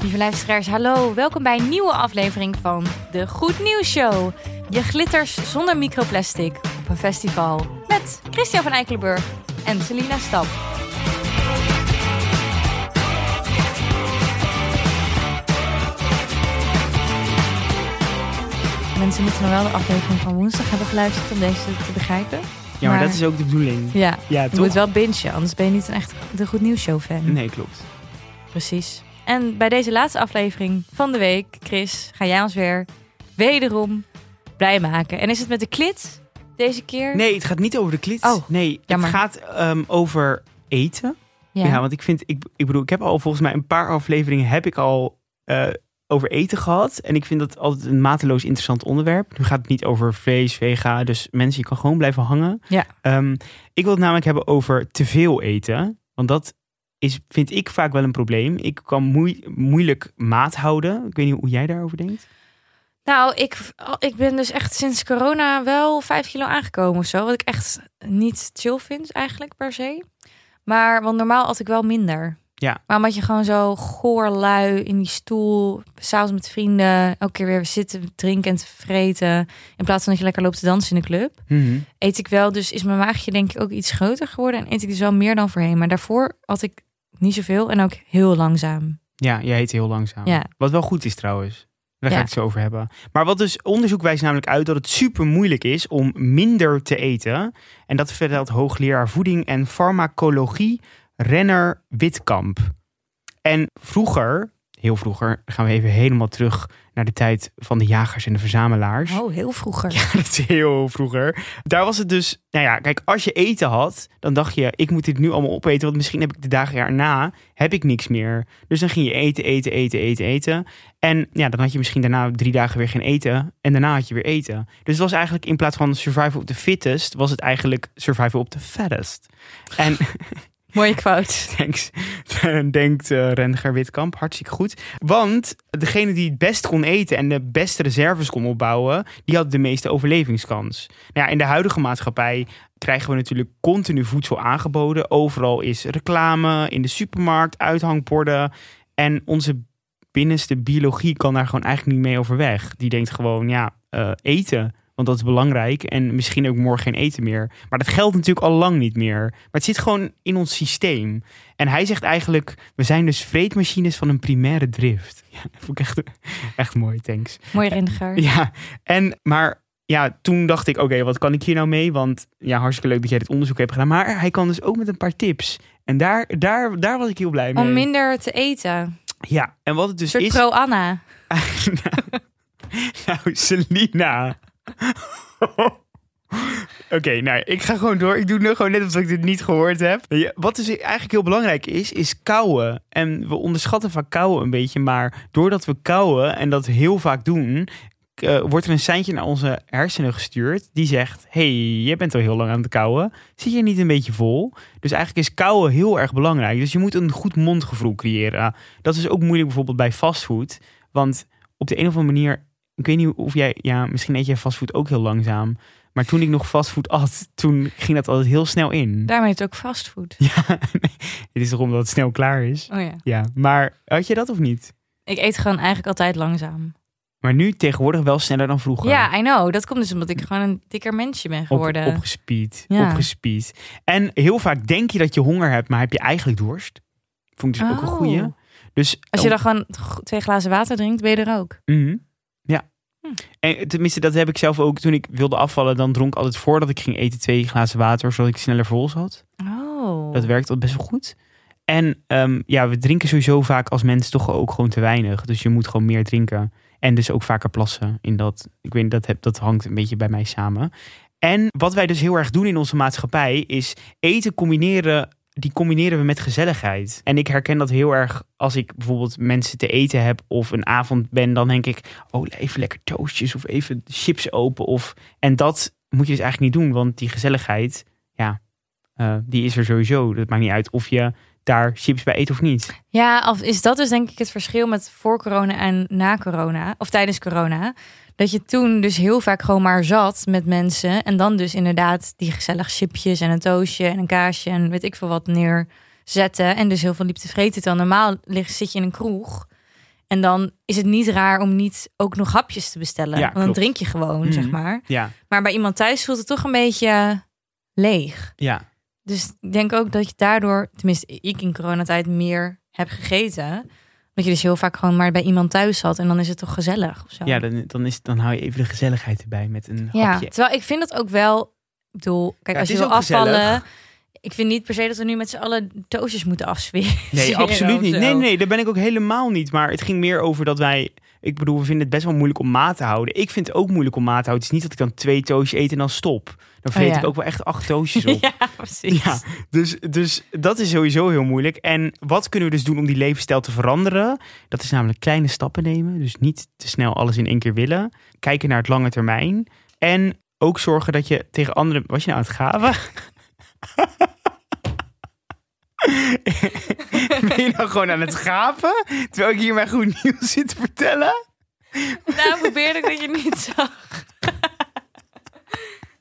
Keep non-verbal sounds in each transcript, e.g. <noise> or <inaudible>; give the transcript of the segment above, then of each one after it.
Lieve luisteraars, hallo. Welkom bij een nieuwe aflevering van de Goed Nieuws Show. Je glitters zonder microplastic op een festival. Met Christian van Eikelenburg en Selina Stap. Mensen moeten nog wel de aflevering van woensdag hebben geluisterd om deze te begrijpen. Ja, maar, dat is ook de bedoeling. Ja, Ja, je toch? moet wel bingen, anders ben je niet een echt de Goed Nieuws Show fan. Nee, klopt. Precies. En bij deze laatste aflevering van de week, Chris, ga jij ons weer wederom blij maken. En is het met de klit deze keer? Nee, het gaat niet over de klit. Oh, nee, jammer. het gaat ehm, over eten. Ja. want ik vind, ik, ik bedoel, ik heb al volgens mij een paar afleveringen heb ik al eh, over eten gehad. En ik vind dat altijd een mateloos interessant onderwerp. Nu gaat het niet over vlees, vega, dus mensen, je kan gewoon blijven hangen. Ja. Ehm, ik wil het namelijk hebben over te veel eten. Want dat is, vind ik vaak wel een probleem. Ik kan moei- moeilijk maat houden. Ik weet niet hoe jij daarover denkt. Nou, ik, ik ben dus echt sinds corona wel vijf kilo aangekomen of zo. Wat ik echt niet chill vind eigenlijk per se. Maar, want normaal had ik wel minder. Ja. Maar omdat je gewoon zo goor lui in die stoel, s'avonds met vrienden, elke keer weer zitten, drinken en te vreten. In plaats van dat je lekker loopt te dansen in de club. eet ik wel. Dus is mijn maagje denk ik ook iets groter geworden. En eet ik dus wel meer dan voorheen. Maar daarvoor had ik niet zoveel en ook heel langzaam. Ja, jij heet heel langzaam. Ja. Wat wel goed is trouwens. Daar ga Ja. ik het zo over hebben. Maar wat dus onderzoek wijst namelijk uit dat het super moeilijk is om minder te eten. En dat vertelt hoogleraar voeding en farmacologie Renner Witkamp. En vroeger, heel vroeger, gaan we even helemaal terug naar de tijd van de jagers en de verzamelaars. Oh, heel vroeger. Ja, <laughs> dat is heel vroeger. Daar was het dus, nou ja, kijk, als je eten had, dan dacht je, ik moet dit nu allemaal opeten, want misschien heb ik de dagen erna, heb ik niks meer. Dus dan ging je eten, eten, eten, eten, eten. En ja, dan had je misschien daarna drie dagen weer geen eten. En daarna had je weer eten. Dus het was eigenlijk in plaats van survival op the fittest, was het eigenlijk survival op the fattest. En <laughs> Mooie quote. <laughs> Thanks. <laughs> Denkt eh Renger Witkamp. Hartstikke goed. Want degene die het best kon eten en de beste reserves kon opbouwen, die had de meeste overlevingskans. Nou ja, in de huidige maatschappij krijgen we natuurlijk continu voedsel aangeboden. Overal is reclame, in de supermarkt, uithangborden. En onze binnenste biologie kan daar gewoon eigenlijk niet mee overweg. Die denkt gewoon, ja, eh, eten. Want dat is belangrijk. En misschien ook morgen geen eten meer. Maar dat geldt natuurlijk al lang niet meer. Maar het zit gewoon in ons systeem. En hij zegt eigenlijk: we zijn dus vreedmachines van een primaire drift. <laughs> Ja, dat vond ik echt, echt mooi, thanks. Mooi rendiger. Ja, en maar ja, toen dacht ik: oké, wat kan ik hier nou mee? Want ja, hartstikke leuk dat jij dit onderzoek hebt gedaan. Maar hij kan dus ook met een paar tips. En daar, daar, daar was ik heel blij mee. Om minder te eten. Ja, en wat het dus is. pro-Anna. nou, <laughs> nou, Selina. <laughs> Oké, nou, ik ga gewoon door. Ik doe nu gewoon net alsof ik dit niet gehoord heb. Wat dus eigenlijk heel belangrijk is, is kauwen. En we onderschatten vaak kauwen een beetje. Maar doordat we kauwen en dat heel vaak doen... eh, wordt er een seintje naar onze hersenen gestuurd. Die zegt, hey, je bent al heel lang aan het kauwen. Zit je niet een beetje vol? Dus eigenlijk is kauwen heel erg belangrijk. Dus je moet een goed mondgevoel creëren. Dat is ook moeilijk bijvoorbeeld bij fastfood. Want op de een of andere manier ik weet niet of jij, ja, misschien eet jij fastfood ook heel langzaam. Maar toen ik nog fastfood at, toen ging dat altijd heel snel in. Daarmee heet het ook fastfood. <laughs> Ja, het is toch omdat het snel klaar is. Oh ja. Ja, maar had je dat of niet? Ik eet gewoon eigenlijk altijd langzaam. Maar nu tegenwoordig wel sneller dan vroeger. Ja, I know. Dat komt dus omdat ik gewoon een dikker mensje ben Op, geworden. opgespied, Ja. opgespied. En heel vaak denk je dat je honger hebt, maar heb je eigenlijk dorst. Vond ik dus ook een Oh. goeie. Dus Als je dan gewoon twee glazen water drinkt, ben je er ook. Mhm. Ja. Hm. En tenminste, dat heb ik zelf ook. Toen ik wilde afvallen, dan dronk ik altijd voordat ik ging eten twee glazen water, zodat ik sneller vol zat. Oh. Dat werkt al best wel goed. En ehm, ja, we drinken sowieso vaak als mens toch ook gewoon te weinig. Dus je moet gewoon meer drinken. En dus ook vaker plassen in dat. Ik weet niet, dat, heb, dat hangt een beetje bij mij samen. En wat wij dus heel erg doen in onze maatschappij is eten combineren. Die combineren we met gezelligheid. En ik herken dat heel erg als ik bijvoorbeeld mensen te eten heb of een avond ben. Dan denk ik, oh even lekker toastjes of even chips open. Of... En dat moet je dus eigenlijk niet doen, want die gezelligheid, ja, eh, die is er sowieso. Dat maakt niet uit of je daar chips bij eet of niet. Ja, of is dat dus denk ik het verschil met voor corona en na corona, of tijdens corona. Dat je toen dus heel vaak gewoon maar zat met mensen. En dan dus inderdaad die gezellig chipjes en een toastje en een kaasje en weet ik veel wat neerzetten. En dus heel veel liep te vreten. Terwijl normaal lig, zit je in een kroeg. En dan is het niet raar om niet ook nog hapjes te bestellen. Ja, Want dan klopt. drink je gewoon, Mhm. zeg maar. Ja, Maar bij iemand thuis voelt het toch een beetje leeg. ja. Dus ik denk ook dat je daardoor, tenminste ik in coronatijd, meer heb gegeten. Dat je dus heel vaak gewoon maar bij iemand thuis zat. En dan is het toch gezellig of zo. ja dan, dan, is, dan hou je even de gezelligheid erbij met een Ja, hapje. terwijl ik vind dat ook wel. Ik bedoel, kijk, Ja, als je wil gezellig. Ik vind niet per se dat we nu met z'n allen toosjes moeten afsweren. Nee, <laughs> absoluut niet. Nee, nee, daar ben ik ook helemaal niet. Maar het ging meer over dat wij... Ik bedoel, we vinden het best wel moeilijk om maat te houden. Ik vind het ook moeilijk om maat te houden. Het is niet dat ik dan twee toastjes eet en dan stop. Dan vreet Oh, ja. ik ook wel echt acht toastjes op. <laughs> Ja, precies. Ja, dus, dus dat is sowieso heel moeilijk. En wat kunnen we dus doen om die levensstijl te veranderen? Dat is namelijk kleine stappen nemen. Dus niet te snel alles in één keer willen. Kijken naar het lange termijn. En ook zorgen dat je tegen anderen... Was je nou aan het gaven? <laughs> <laughs> ben je nou gewoon aan het gaven? Terwijl ik hier mijn goed nieuws zit te vertellen? Nou, probeerde ik dat je niet zag. <laughs>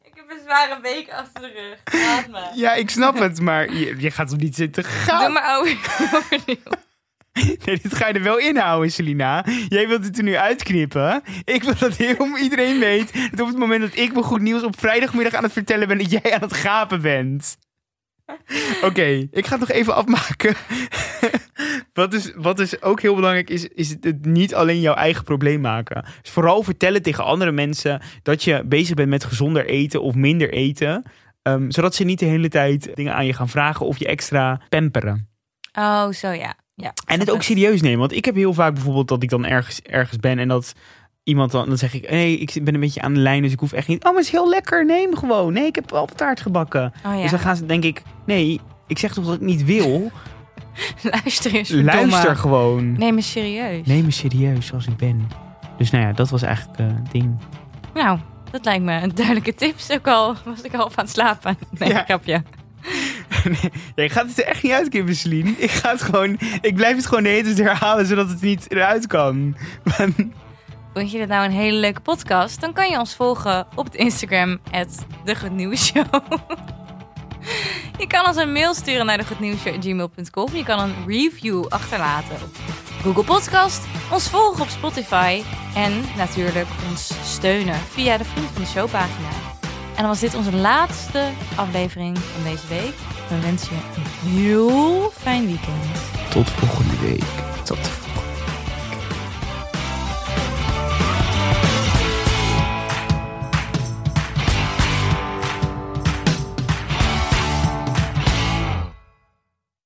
ik heb een zware week achter de rug. Laat me. Ja, ik snap het, maar je, je gaat toch niet zitten Doe gaven? maar over, <laughs> overnieuw. <laughs> Nee, dit ga je er wel inhouden, Selina. Jij wilt het er nu uitknippen. Ik wil dat heel iedereen weet dat op het moment dat ik me goed nieuws op vrijdagmiddag aan het vertellen ben, dat jij aan het gapen bent. Oké, ik ga het nog even afmaken. <laughs> wat, is, wat is ook heel belangrijk is, is het- het niet alleen jouw eigen probleem maken. Dus vooral vertellen tegen andere mensen dat je bezig bent met gezonder eten of minder eten. ehm, zodat ze niet de hele tijd dingen aan je gaan vragen of je extra pamperen. Oh, zo ja. Ja En het ook serieus nemen. Want ik heb heel vaak bijvoorbeeld dat ik dan ergens, ergens ben en dat iemand dan, dan zeg ik, nee, ik ben een beetje aan de lijn, dus ik hoef echt niet. Oh, maar het is heel lekker, neem gewoon. Nee, ik heb appeltaart gebakken. Oh ja. Dus dan gaan ze, denk ik, nee, ik zeg toch dat ik niet wil. <laughs> Luister eens. Luister gewoon. Neem me serieus. Neem me serieus zoals ik ben. Dus nou ja, dat was eigenlijk eh, het ding. Nou, dat lijkt me een duidelijke tips. Ook al was ik half aan het slapen. <laughs> Nee, Ja. grapje. <laughs> Ja, ik ga het er echt niet uitknippen, Celine. Ik ga het gewoon, ik blijf het gewoon de hele herhalen, zodat het niet eruit kan. <laughs> Vond je dit nou een hele leuke podcast? Dan kan je ons volgen op het Instagram, Nieuws Show. <laughs> Je kan ons een mail sturen naar degoednieuwsshow.gmail.com. Je kan een review achterlaten op Google Podcast. Ons volgen op Spotify. En natuurlijk ons steunen via de Vriend van de Show pagina. En dan was dit onze laatste aflevering van deze week. We wensen je een heel fijn weekend. Tot volgende week. Tot de volgende